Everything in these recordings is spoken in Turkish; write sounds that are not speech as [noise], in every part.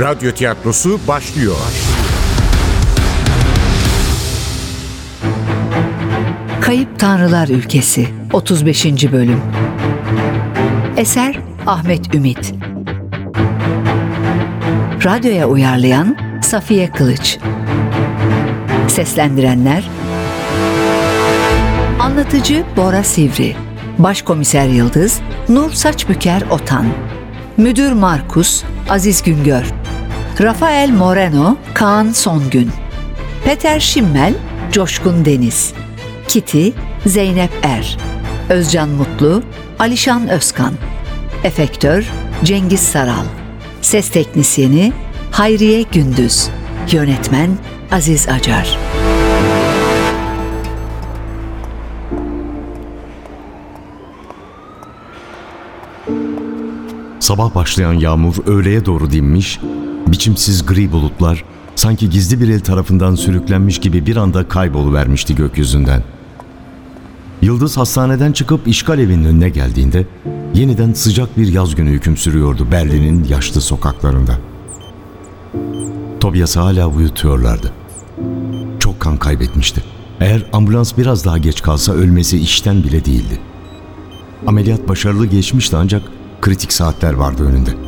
Radyo tiyatrosu başlıyor. Kayıp Tanrılar Ülkesi 35. Bölüm. Eser Ahmet Ümit. Radyoya uyarlayan Safiye Kılıç. Seslendirenler Anlatıcı Bora Sivri. Başkomiser Yıldız Nur Saçbüker Otan. Müdür Markus Aziz Güngör Rafael Moreno Kaan Songün Peter Schimmel Coşkun Deniz Kiti Zeynep Er Özcan Mutlu Alişan Özkan Efektör Cengiz Saral Ses Teknisyeni Hayriye Gündüz Yönetmen Aziz Acar. Sabah başlayan yağmur öğleye doğru dinmiş, biçimsiz gri bulutlar sanki gizli bir el tarafından sürüklenmiş gibi bir anda kayboluvermişti gökyüzünden. Yıldız hastaneden çıkıp işgal evinin önüne geldiğinde yeniden sıcak bir yaz günü hüküm sürüyordu Berlin'in yaşlı sokaklarında. Tobias'ı hala uyutuyorlardı. Çok kan kaybetmişti. Eğer ambulans biraz daha geç kalsa ölmesi işten bile değildi. Ameliyat başarılı geçmişti ancak kritik saatler vardı önünde.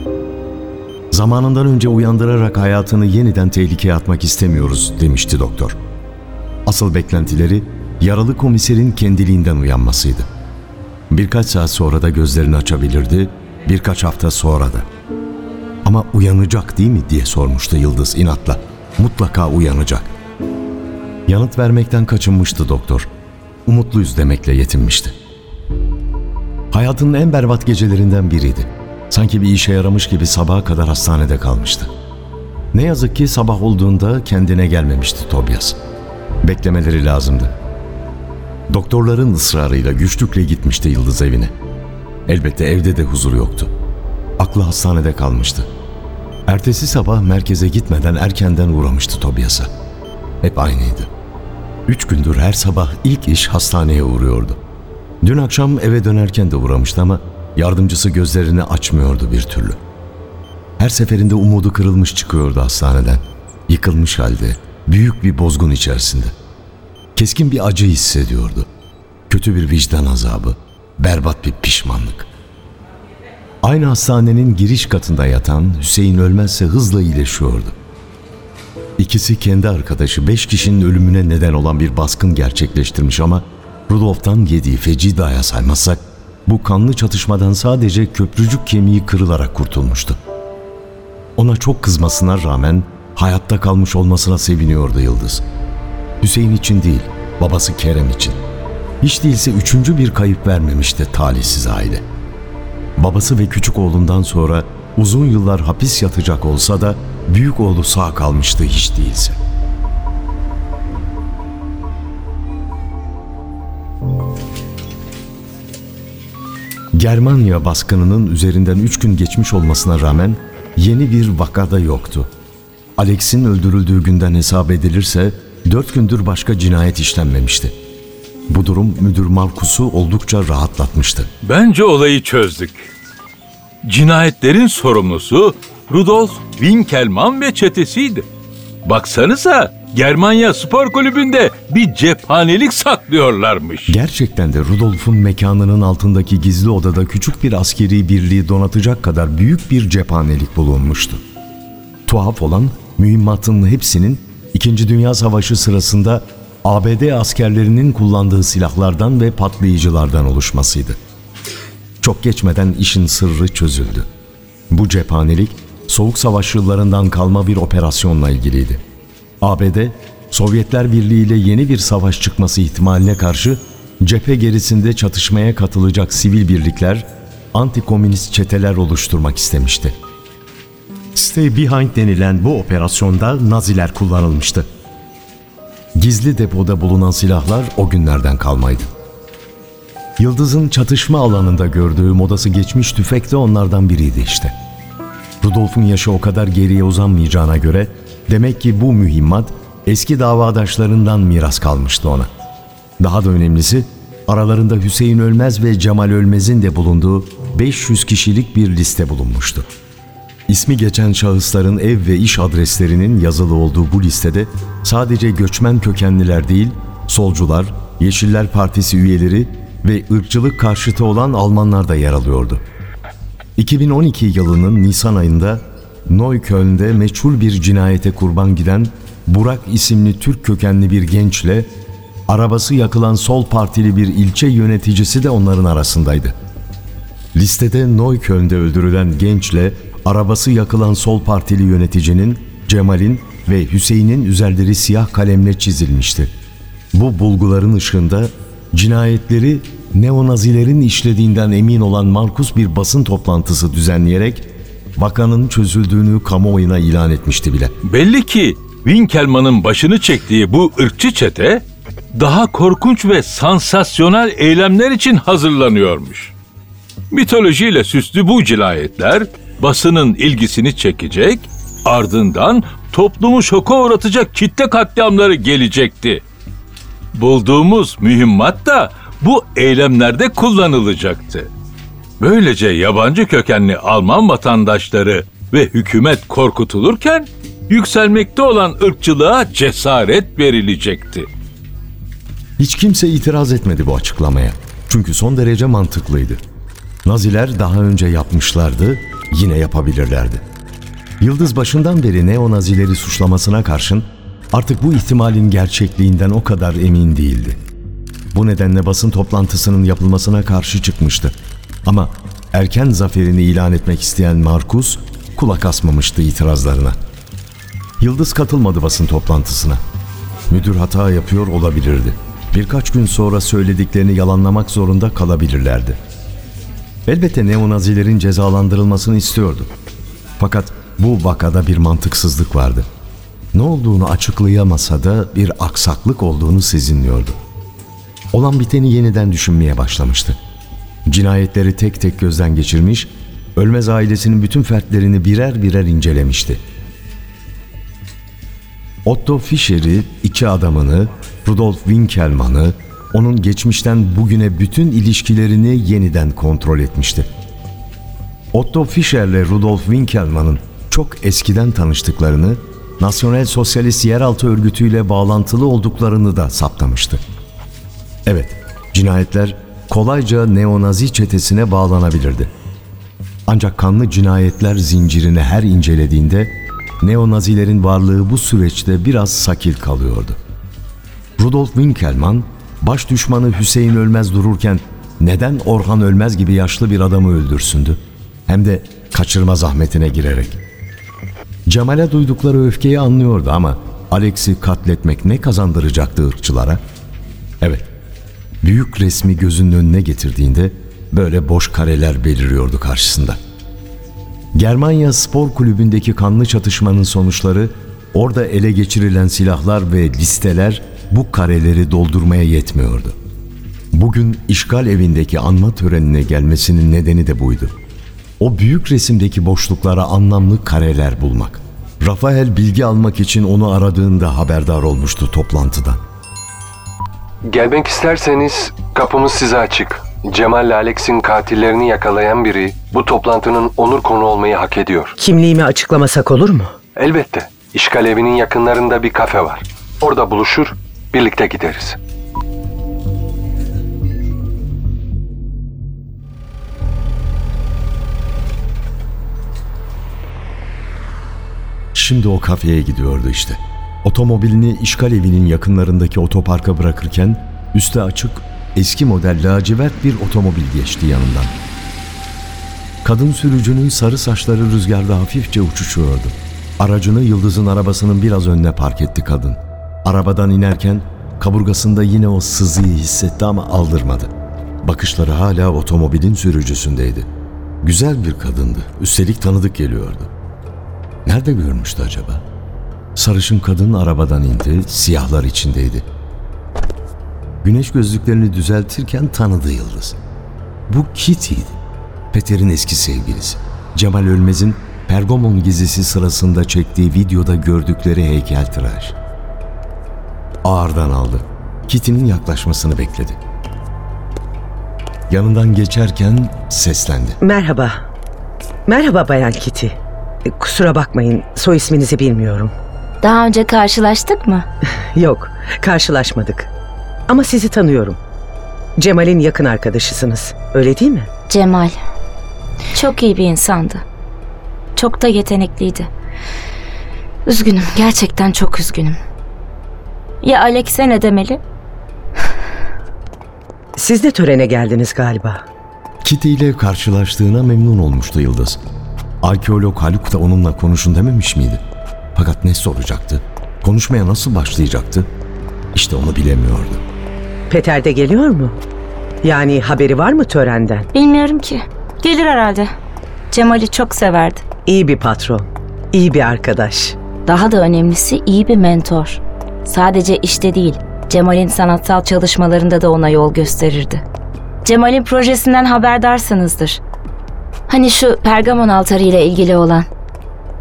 Zamanından önce uyandırarak hayatını yeniden tehlikeye atmak istemiyoruz demişti doktor. Asıl beklentileri yaralı komiserin kendiliğinden uyanmasıydı. Birkaç saat sonra da gözlerini açabilirdi, birkaç hafta sonra da. Ama uyanacak değil mi diye sormuştu Yıldız inatla. Mutlaka uyanacak. Yanıt vermekten kaçınmıştı doktor. Umutluyuz demekle yetinmişti. Hayatının en berbat gecelerinden biriydi. Sanki bir işe yaramış gibi sabaha kadar hastanede kalmıştı. Ne yazık ki sabah olduğunda kendine gelmemişti Tobias. Beklemeleri lazımdı. Doktorların ısrarıyla güçlükle gitmişti Yıldız evine. Elbette evde de huzur yoktu. Aklı hastanede kalmıştı. Ertesi sabah merkeze gitmeden erkenden uğramıştı Tobias'a. Hep aynıydı. Üç gündür her sabah ilk iş hastaneye uğruyordu. Dün akşam eve dönerken de uğramıştı ama yardımcısı gözlerini açmıyordu bir türlü. Her seferinde umudu kırılmış çıkıyordu hastaneden. Yıkılmış halde, büyük bir bozgun içerisinde. Keskin bir acı hissediyordu. Kötü bir vicdan azabı, berbat bir pişmanlık. Aynı hastanenin giriş katında yatan Hüseyin Ölmezse hızla iyileşiyordu. İkisi kendi arkadaşı beş kişinin ölümüne neden olan bir baskın gerçekleştirmiş ama Rudolf'tan yediği feci daya saymazsak bu kanlı çatışmadan sadece köprücük kemiği kırılarak kurtulmuştu. Ona çok kızmasına rağmen hayatta kalmış olmasına seviniyordu Yıldız. Hüseyin için değil, babası Kerem için. Hiç değilse üçüncü bir kayıp vermemişti talihsiz aile. Babası ve küçük oğlundan sonra uzun yıllar hapis yatacak olsa da büyük oğlu sağ kalmıştı hiç değilse. Germanya baskınının üzerinden üç gün geçmiş olmasına rağmen yeni bir vakada yoktu. Alex'in öldürüldüğü günden hesap edilirse dört gündür başka cinayet işlenmemişti. Bu durum müdür Markus'u oldukça rahatlatmıştı. Bence olayı çözdük. Cinayetlerin sorumlusu Rudolf Winkelmann ve çetesiydi. Baksanıza Germanya Spor Kulübü'nde bir cephanelik saklıyorlarmış. Gerçekten de Rudolf'un mekanının altındaki gizli odada küçük bir askeri birliği donatacak kadar büyük bir cephanelik bulunmuştu. Tuhaf olan mühimmatın hepsinin İkinci Dünya Savaşı sırasında ABD askerlerinin kullandığı silahlardan ve patlayıcılardan oluşmasıydı. Çok geçmeden işin sırrı çözüldü. Bu cephanelik Soğuk Savaş yıllarından kalma bir operasyonla ilgiliydi. ABD, Sovyetler Birliği ile yeni bir savaş çıkması ihtimaline karşı cephe gerisinde çatışmaya katılacak sivil birlikler, anti-komünist çeteler oluşturmak istemişti. Stay Behind denilen bu operasyonda Naziler kullanılmıştı. Gizli depoda bulunan silahlar o günlerden kalmaydı. Yıldız'ın çatışma alanında gördüğü modası geçmiş tüfek de onlardan biriydi işte. Rudolf'un yaşı o kadar geriye uzanmayacağına göre demek ki bu mühimmat eski davadaşlarından miras kalmıştı ona. Daha da önemlisi aralarında Hüseyin Ölmez ve Cemal Ölmez'in de bulunduğu 500 kişilik bir liste bulunmuştu. İsmi geçen şahısların ev ve iş adreslerinin yazılı olduğu bu listede sadece göçmen kökenliler değil, solcular, Yeşiller Partisi üyeleri ve ırkçılık karşıtı olan Almanlar da yer alıyordu. 2012 yılının Nisan ayında Neukölln'de meçhul bir cinayete kurban giden Burak isimli Türk kökenli bir gençle arabası yakılan sol partili bir ilçe yöneticisi de onların arasındaydı. Listede Neukölln'de öldürülen gençle arabası yakılan sol partili yöneticinin Cemal'in ve Hüseyin'in üzerleri siyah kalemle çizilmişti. Bu bulguların ışığında cinayetleri neonazilerin işlediğinden emin olan Markus bir basın toplantısı düzenleyerek vakanın çözüldüğünü kamuoyuna ilan etmişti bile. Belli ki Winkelmann'ın başını çektiği bu ırkçı çete daha korkunç ve sansasyonel eylemler için hazırlanıyormuş. Mitolojiyle süslü bu cinayetler basının ilgisini çekecek, ardından toplumu şoka uğratacak kitle katliamları gelecekti. Bulduğumuz mühimmat da bu eylemlerde kullanılacaktı. Böylece yabancı kökenli Alman vatandaşları ve hükümet korkutulurken yükselmekte olan ırkçılığa cesaret verilecekti. Hiç kimse itiraz etmedi bu açıklamaya. Çünkü son derece mantıklıydı. Naziler daha önce yapmışlardı, yine yapabilirlerdi. Yıldız başından beri neo-nazileri suçlamasına karşın artık bu ihtimalin gerçekliğinden o kadar emin değildi. Bu nedenle basın toplantısının yapılmasına karşı çıkmıştı. Ama erken zaferini ilan etmek isteyen Markus kulak asmamıştı itirazlarına. Yıldız katılmadı basın toplantısına. Müdür hata yapıyor olabilirdi. Birkaç gün sonra söylediklerini yalanlamak zorunda kalabilirlerdi. Elbette neonazilerin cezalandırılmasını istiyordu. Fakat bu vakada bir mantıksızlık vardı. Ne olduğunu açıklayamasa da bir aksaklık olduğunu sezinliyordu. Olan biteni yeniden düşünmeye başlamıştı. Cinayetleri tek tek gözden geçirmiş, Ölmez ailesinin bütün fertlerini birer birer incelemişti. Otto Fischer'i, iki adamını, Rudolf Winkelmann'ı, onun geçmişten bugüne bütün ilişkilerini yeniden kontrol etmişti. Otto Fischer'le Rudolf Winkelmann'ın çok eskiden tanıştıklarını, Nasyonel Sosyalist Yeraltı Örgütü'yle bağlantılı olduklarını da saptamıştı. Evet, cinayetler kolayca neonazi çetesine bağlanabilirdi. Ancak kanlı cinayetler zincirini her incelediğinde neonazilerin varlığı bu süreçte biraz sakil kalıyordu. Rudolf Winkelmann, baş düşmanı Hüseyin Ölmez dururken neden Orhan Ölmez gibi yaşlı bir adamı öldürsündü? Hem de kaçırma zahmetine girerek. Cemal'e duydukları öfkeyi anlıyordu ama Alex'i katletmek ne kazandıracaktı ırkçılara? Evet, büyük resmi gözünün önüne getirdiğinde böyle boş kareler beliriyordu karşısında. Germanya Spor Kulübü'ndeki kanlı çatışmanın sonuçları, orada ele geçirilen silahlar ve listeler bu kareleri doldurmaya yetmiyordu. Bugün işgal evindeki anma törenine gelmesinin nedeni de buydu. O büyük resimdeki boşluklara anlamlı kareler bulmak. Rafael bilgi almak için onu aradığında haberdar olmuştu toplantıdan. Gelmek isterseniz kapımız size açık. Cemal ile Alex'in katillerini yakalayan biri bu toplantının onur konu olmayı hak ediyor. Kimliğimi açıklamasak olur mu? Elbette. İşgal evinin yakınlarında bir kafe var. Orada buluşur, birlikte gideriz. Şimdi o kafeye gidiyordu işte. Otomobilini işgal evinin yakınlarındaki otoparka bırakırken üstü açık eski model lacivert bir otomobil geçti yanından. Kadın sürücünün sarı saçları rüzgarda hafifçe uçuşuyordu. Aracını Yıldız'ın arabasının biraz önüne park etti kadın. Arabadan inerken kaburgasında yine o sızıyı hissetti ama aldırmadı. Bakışları hala otomobilin sürücüsündeydi. Güzel bir kadındı. Üstelik tanıdık geliyordu. Nerede görmüştü acaba? Sarışın kadın arabadan indi, siyahlar içindeydi. Güneş gözlüklerini düzeltirken tanıdı Yıldız. Bu Kitty'ydi. Peter'in eski sevgilisi. Cemal Ölmez'in Pergamon gezisi sırasında çektiği videoda gördükleri heykeltıraş. Ağırdan aldı. Kitty'nin yaklaşmasını bekledi. Yanından geçerken seslendi. Merhaba. Merhaba Bayan Kitty. E, Kusura bakmayın, soy isminizi bilmiyorum. Daha önce karşılaştık mı? [laughs] Yok, karşılaşmadık. Ama sizi tanıyorum. Cemal'in yakın arkadaşısınız, öyle değil mi? Cemal. Çok iyi bir insandı. Çok da yetenekliydi. Üzgünüm, gerçekten çok üzgünüm. Ya Alex'e ne demeli? [laughs] Siz de törene geldiniz galiba. Kitty ile karşılaştığına memnun olmuştu Yıldız. Arkeolog Haluk da onunla konuşun dememiş miydi? Fakat ne soracaktı? Konuşmaya nasıl başlayacaktı? İşte onu bilemiyordu. Peter de geliyor mu? Yani haberi var mı törenden? Bilmiyorum ki. Gelir herhalde. Cemal'i çok severdi. İyi bir patron, iyi bir arkadaş. Daha da önemlisi iyi bir mentor. Sadece işte değil, Cemal'in sanatsal çalışmalarında da ona yol gösterirdi. Cemal'in projesinden haberdarsınızdır. Hani şu Pergamon altarı ile ilgili olan.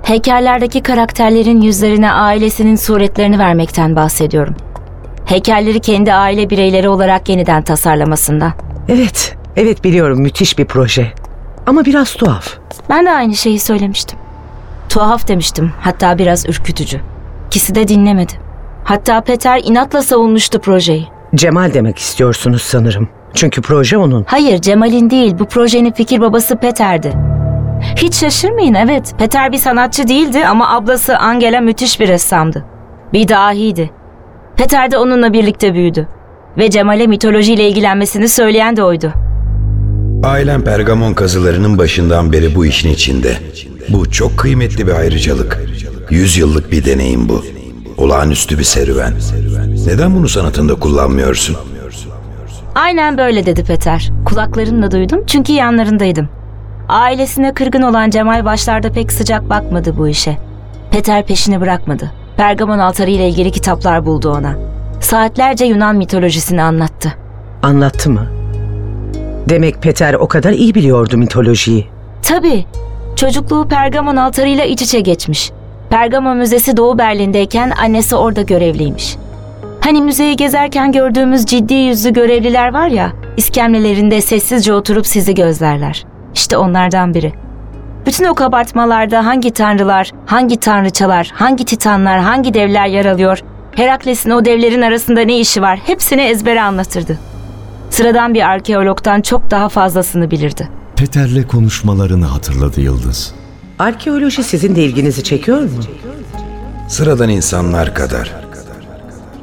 Heykellerdeki karakterlerin yüzlerine ailesinin suretlerini vermekten bahsediyorum. Heykelleri kendi aile bireyleri olarak yeniden tasarlamasından. Evet, evet biliyorum müthiş bir proje. Ama biraz tuhaf. Ben de aynı şeyi söylemiştim. Tuhaf demiştim, hatta biraz ürkütücü. İkisi de dinlemedi. Hatta Peter inatla savunmuştu projeyi. Cemal demek istiyorsunuz sanırım. Çünkü proje onun. Hayır, Cemal'in değil, bu projenin fikir babası Peter'di. Hiç şaşırmayın, evet. Peter bir sanatçı değildi ama ablası Angela müthiş bir ressamdı. Bir dahiydi. Peter de onunla birlikte büyüdü. Ve Cemal'e mitolojiyle ilgilenmesini söyleyen de oydu. Ailem Pergamon kazılarının başından beri bu işin içinde. Bu çok kıymetli bir ayrıcalık. Yüz yıllık bir deneyim bu. Olağanüstü bir serüven. Neden bunu sanatında kullanmıyorsun? Aynen böyle dedi Peter. Kulaklarımla duydum çünkü yanlarındaydım. Ailesine kırgın olan Cemal başlarda pek sıcak bakmadı bu işe. Peter peşini bırakmadı. Pergamon altarı ile ilgili kitaplar buldu ona. Saatlerce Yunan mitolojisini anlattı. Anlattı mı? Demek Peter o kadar iyi biliyordu mitolojiyi. Tabii. Çocukluğu Pergamon altarıyla iç içe geçmiş. Pergamon Müzesi Doğu Berlin'deyken annesi orada görevliymiş. Hani müzeyi gezerken gördüğümüz ciddi yüzlü görevliler var ya, iskemlelerinde sessizce oturup sizi gözlerler. İşte onlardan biri. Bütün o kabartmalarda hangi tanrılar, hangi tanrıçalar, hangi titanlar, hangi devler yer alıyor, Herakles'in o devlerin arasında ne işi var hepsini ezbere anlatırdı. Sıradan bir arkeologdan çok daha fazlasını bilirdi. Peter'le konuşmalarını hatırladı Yıldız. Arkeoloji sizin de ilginizi çekiyor mu? Sıradan insanlar kadar.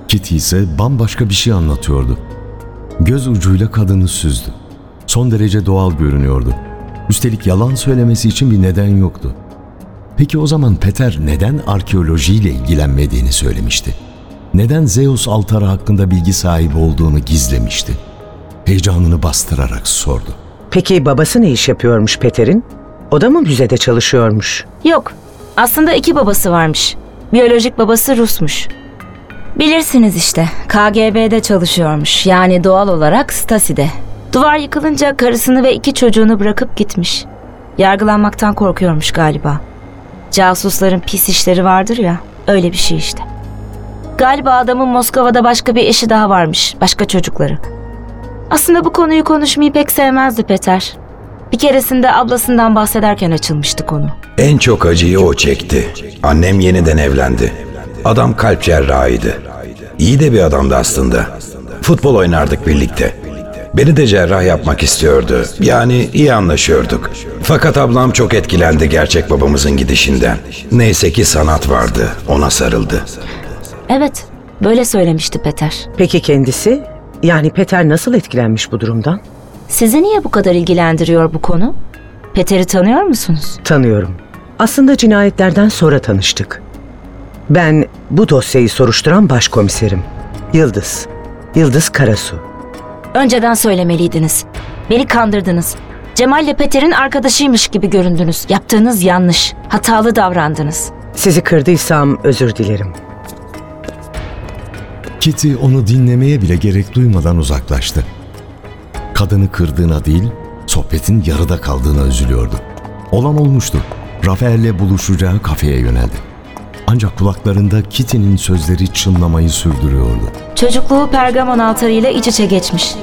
Kitty ise bambaşka bir şey anlatıyordu. Göz ucuyla kadını süzdü. Son derece doğal görünüyordu. Üstelik yalan söylemesi için bir neden yoktu. Peki o zaman Peter neden arkeolojiyle ilgilenmediğini söylemişti? Neden Zeus altarı hakkında bilgi sahibi olduğunu gizlemişti? Heyecanını bastırarak sordu. Peki babası ne iş yapıyormuş Peter'in? O da mı müzede çalışıyormuş? Yok. Aslında iki babası varmış. Biyolojik babası Rusmuş. Bilirsiniz işte. KGB'de çalışıyormuş. Yani doğal olarak Stasi'de. Duvar yıkılınca karısını ve iki çocuğunu bırakıp gitmiş. Yargılanmaktan korkuyormuş galiba. Casusların pis işleri vardır ya. Öyle bir şey işte. Galiba adamın Moskova'da başka bir eşi daha varmış. Başka çocukları. Aslında bu konuyu konuşmayı pek sevmezdi Peter. Bir keresinde ablasından bahsederken açılmıştı konu. En çok acıyı o çekti. Annem yeniden evlendi. Adam kalp cerrahıydı. İyi de bir adamdı aslında. Futbol oynardık birlikte. Beni de cerrah yapmak istiyordu. Yani iyi anlaşıyorduk. Fakat ablam çok etkilendi gerçek babamızın gidişinden. Neyse ki sanat vardı. Ona sarıldı. Evet, böyle söylemişti Peter. Peki kendisi? Yani Peter nasıl etkilenmiş bu durumdan? Sizi niye bu kadar ilgilendiriyor bu konu? Peter'i tanıyor musunuz? Tanıyorum. Aslında cinayetlerden sonra tanıştık. Ben bu dosyayı soruşturan başkomiserim. Yıldız. Yıldız Karasu. Önceden söylemeliydiniz. Beni kandırdınız. Cemal ile Peter'in arkadaşıymış gibi göründünüz. Yaptığınız yanlış. Hatalı davrandınız. Sizi kırdıysam özür dilerim. Kitty onu dinlemeye bile gerek duymadan uzaklaştı. Kadını kırdığına değil, sohbetin yarıda kaldığına üzülüyordu. Olan olmuştu. Rafael'le buluşacağı kafeye yöneldi. Ancak kulaklarında Kitty'nin sözleri çınlamayı sürdürüyordu. Çocukluğu Pergamon altarı ile iç içe geçmiş.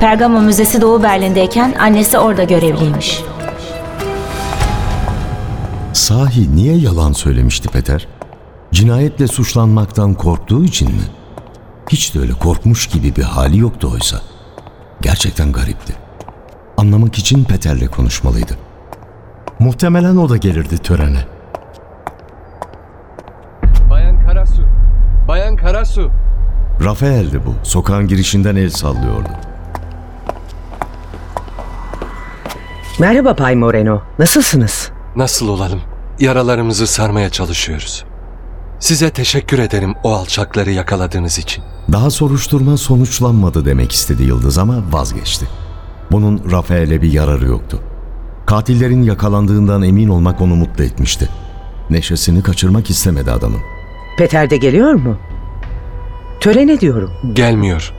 Pergamon Müzesi Doğu Berlin'deyken annesi orada görevliymiş. Sahi niye yalan söylemişti Peter? Cinayetle suçlanmaktan korktuğu için mi? Hiç de öyle korkmuş gibi bir hali yoktu oysa. Gerçekten garipti. Anlamak için Peter'le konuşmalıydı. Muhtemelen o da gelirdi törene. Karasu. Rafael'di bu. Sokağın girişinden el sallıyordu. Merhaba Bay Moreno. Nasılsınız? Nasıl olalım? Yaralarımızı sarmaya çalışıyoruz. Size teşekkür ederim o alçakları yakaladığınız için. Daha soruşturma sonuçlanmadı demek istedi Yıldız ama vazgeçti. Bunun Rafael'e bir yararı yoktu. Katillerin yakalandığından emin olmak onu mutlu etmişti. Neşesini kaçırmak istemedi adamın. Peter de geliyor mu? Törene diyorum. Gelmiyor.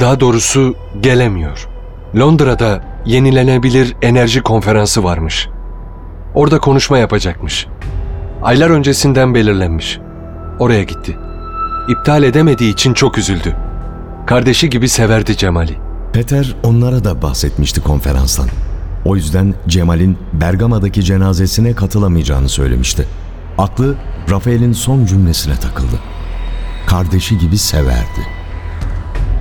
Daha doğrusu gelemiyor. Londra'da yenilenebilir enerji konferansı varmış. Orada konuşma yapacakmış. Aylar öncesinden belirlenmiş. Oraya gitti. İptal edemediği için çok üzüldü. Kardeşi gibi severdi Cemal'i. Peter onlara da bahsetmişti konferanstan. O yüzden Cemal'in Bergama'daki cenazesine katılamayacağını söylemişti. Aklı Rafael'in son cümlesine takıldı. Kardeşi gibi severdi.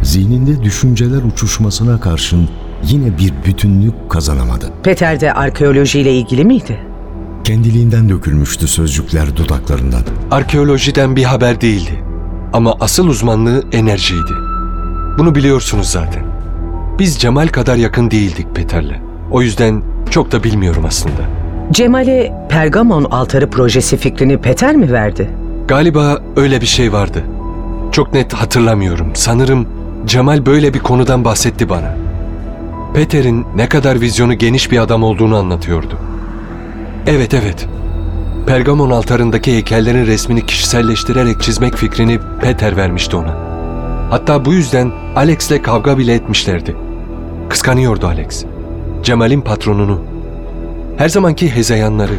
Zihninde düşünceler uçuşmasına karşın yine bir bütünlük kazanamadı. Peter de arkeolojiyle ilgili miydi? Kendiliğinden dökülmüştü sözcükler dudaklarından. Arkeolojiden bir haber değildi. Ama asıl uzmanlığı enerjiydi. Bunu biliyorsunuz zaten. Biz Cemal kadar yakın değildik Peter'le. O yüzden çok da bilmiyorum aslında. Cemal'e Pergamon altarı projesi fikrini Peter mi verdi? Galiba öyle bir şey vardı. Çok net hatırlamıyorum. Sanırım Cemal böyle bir konudan bahsetti bana. Peter'in ne kadar vizyonu geniş bir adam olduğunu anlatıyordu. Evet evet. Pergamon altarındaki heykellerin resmini kişiselleştirerek çizmek fikrini Peter vermişti ona. Hatta bu yüzden Alex'le kavga bile etmişlerdi. Kıskanıyordu Alex. Cemal'in patronunu. Her zamanki hezeyanları.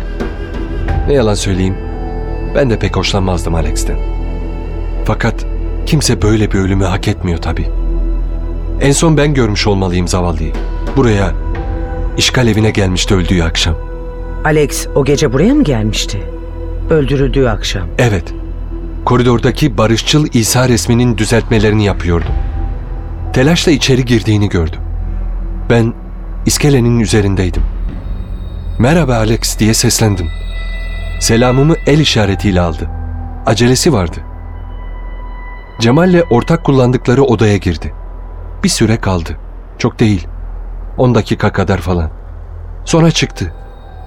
Ne yalan söyleyeyim, ben de pek hoşlanmazdım Alex'ten. Fakat kimse böyle bir ölümü hak etmiyor tabii. En son ben görmüş olmalıyım zavallıyı. Buraya, işgal evine gelmişti öldüğü akşam. Alex o gece buraya mı gelmişti? Öldürüldüğü akşam. Evet, koridordaki barışçıl İsa resminin düzeltmelerini yapıyordu. Telaşla içeri girdiğini gördüm. Ben iskelenin üzerindeydim. Merhaba Alex diye seslendim. Selamımı el işaretiyle aldı. Acelesi vardı. Cemal'le ortak kullandıkları odaya girdi. Bir süre kaldı. Çok değil. 10 dakika kadar falan. Sonra çıktı.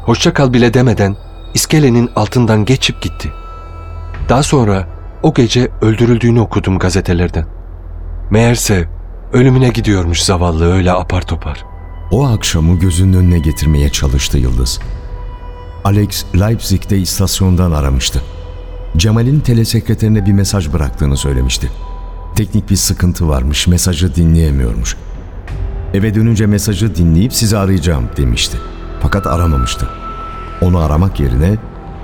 Hoşça kal bile demeden iskelenin altından geçip gitti. Daha sonra o gece öldürüldüğünü okudum gazetelerden. Meğerse ölümüne gidiyormuş zavallı öyle apar topar. O akşamı gözünün önüne getirmeye çalıştı Yıldız. Alex Leipzig'te istasyondan aramıştı. Cemal'in telesekreterine bir mesaj bıraktığını söylemişti. Teknik bir sıkıntı varmış, mesajı dinleyemiyormuş. Eve dönünce mesajı dinleyip sizi arayacağım demişti. Fakat aramamıştı. Onu aramak yerine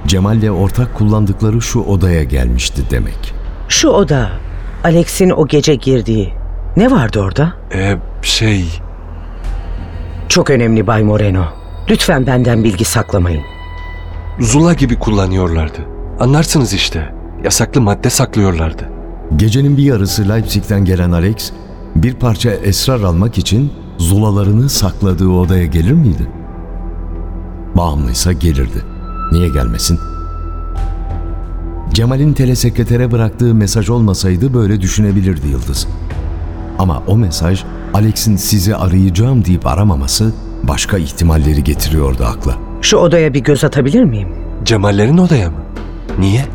Cemal'le ortak kullandıkları şu odaya gelmişti demek. Şu oda, Alex'in o gece girdiği. Ne vardı orada? Ee, şey... Çok önemli Bay Moreno. Lütfen benden bilgi saklamayın. Zula gibi kullanıyorlardı. Anlarsınız işte. Yasaklı madde saklıyorlardı. Gecenin bir yarısı Leipzig'ten gelen Alex, bir parça esrar almak için zulalarını sakladığı odaya gelir miydi? Bağımlıysa gelirdi. Niye gelmesin? Cemal'in telesekretere bıraktığı mesaj olmasaydı böyle düşünebilirdi Yıldız. Ama o mesaj Alex'in sizi arayacağım deyip aramaması başka ihtimalleri getiriyordu akla. Şu odaya bir göz atabilir miyim? Cemallerin odaya mı? Niye?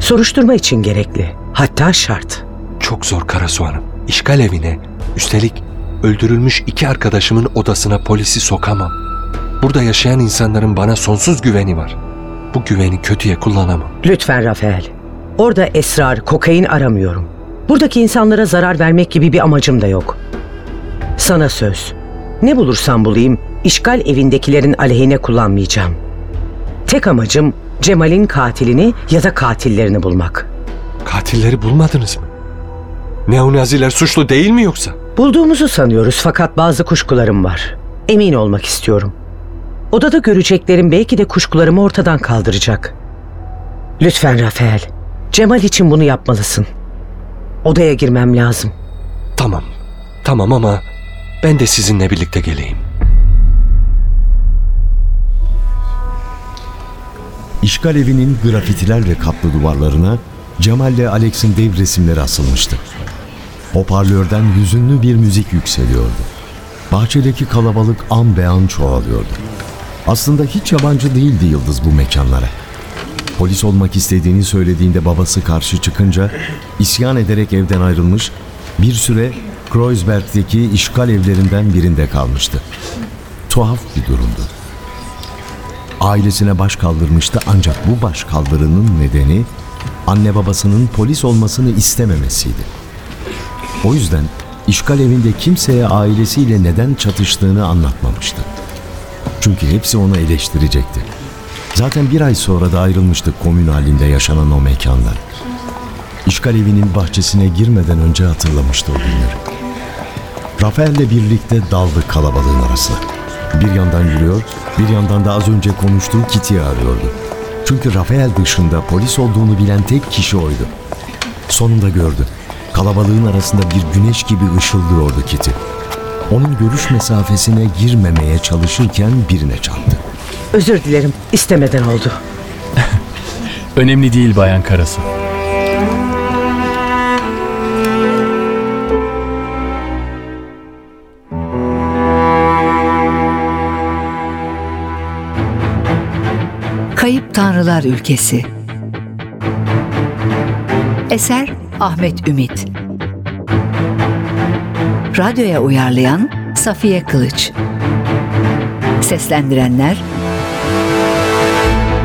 Soruşturma için gerekli. Hatta şart. Çok zor Karasu Hanım. İşgal evine, üstelik öldürülmüş iki arkadaşımın odasına polisi sokamam. Burada yaşayan insanların bana sonsuz güveni var. Bu güveni kötüye kullanamam. Lütfen Rafael. Orada esrar, kokain aramıyorum. Buradaki insanlara zarar vermek gibi bir amacım da yok. Sana söz. Ne bulursam bulayım, işgal evindekilerin aleyhine kullanmayacağım. Tek amacım Cemal'in katilini ya da katillerini bulmak. Katilleri bulmadınız mı? Neonaziler suçlu değil mi yoksa? Bulduğumuzu sanıyoruz fakat bazı kuşkularım var. Emin olmak istiyorum. Odada göreceklerim belki de kuşkularımı ortadan kaldıracak. Lütfen Rafael, Cemal için bunu yapmalısın. Odaya girmem lazım. Tamam. Tamam ama ben de sizinle birlikte geleyim. İşgal evinin grafitilerle kaplı duvarlarına Cemal ile Alex'in dev resimleri asılmıştı. Hoparlörden hüzünlü bir müzik yükseliyordu. Bahçedeki kalabalık an be an çoğalıyordu. Aslında hiç yabancı değildi Yıldız bu mekanlara. Polis olmak istediğini söylediğinde babası karşı çıkınca isyan ederek evden ayrılmış, bir süre Kreuzberg'deki işgal evlerinden birinde kalmıştı. Tuhaf bir durumdu. Ailesine baş kaldırmıştı ancak bu baş kaldırının nedeni anne babasının polis olmasını istememesiydi. O yüzden işgal evinde kimseye ailesiyle neden çatıştığını anlatmamıştı. Çünkü hepsi onu eleştirecekti. Zaten bir ay sonra da ayrılmıştık komün halinde yaşanan o mekanlar. İşgal evinin bahçesine girmeden önce hatırlamıştı o günleri. Rafael'le birlikte daldı kalabalığın arasına. Bir yandan yürüyor, bir yandan da az önce konuştuğu Kitty'yi arıyordu. Çünkü Rafael dışında polis olduğunu bilen tek kişi oydu. Sonunda gördü. Kalabalığın arasında bir güneş gibi ışıldıyordu Kitty. Onun görüş mesafesine girmemeye çalışırken birine çarptı. Özür dilerim, istemeden oldu. [laughs] Önemli değil Bayan Karasu. Tanrılar Ülkesi. Eser Ahmet Ümit. Radyoya uyarlayan Safiye Kılıç. Seslendirenler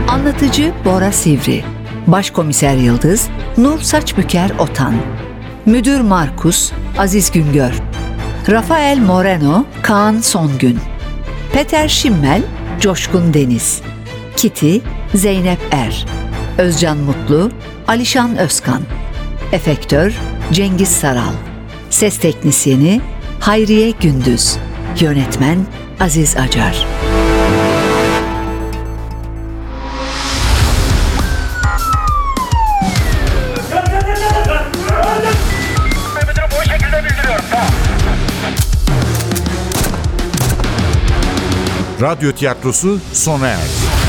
Anlatıcı Bora Sivri. Başkomiser Yıldız Nur Saçbüker Otan. Müdür Markus Aziz Güngör. Rafael Moreno Kaan Songün. Peter Schimmel Coşkun Deniz. Kitty Zeynep Er Özcan Mutlu Alişan Özkan Efektör Cengiz Saral Ses Teknisyeni Hayriye Gündüz Yönetmen Aziz Acar Radyo tiyatrosu sona erdi.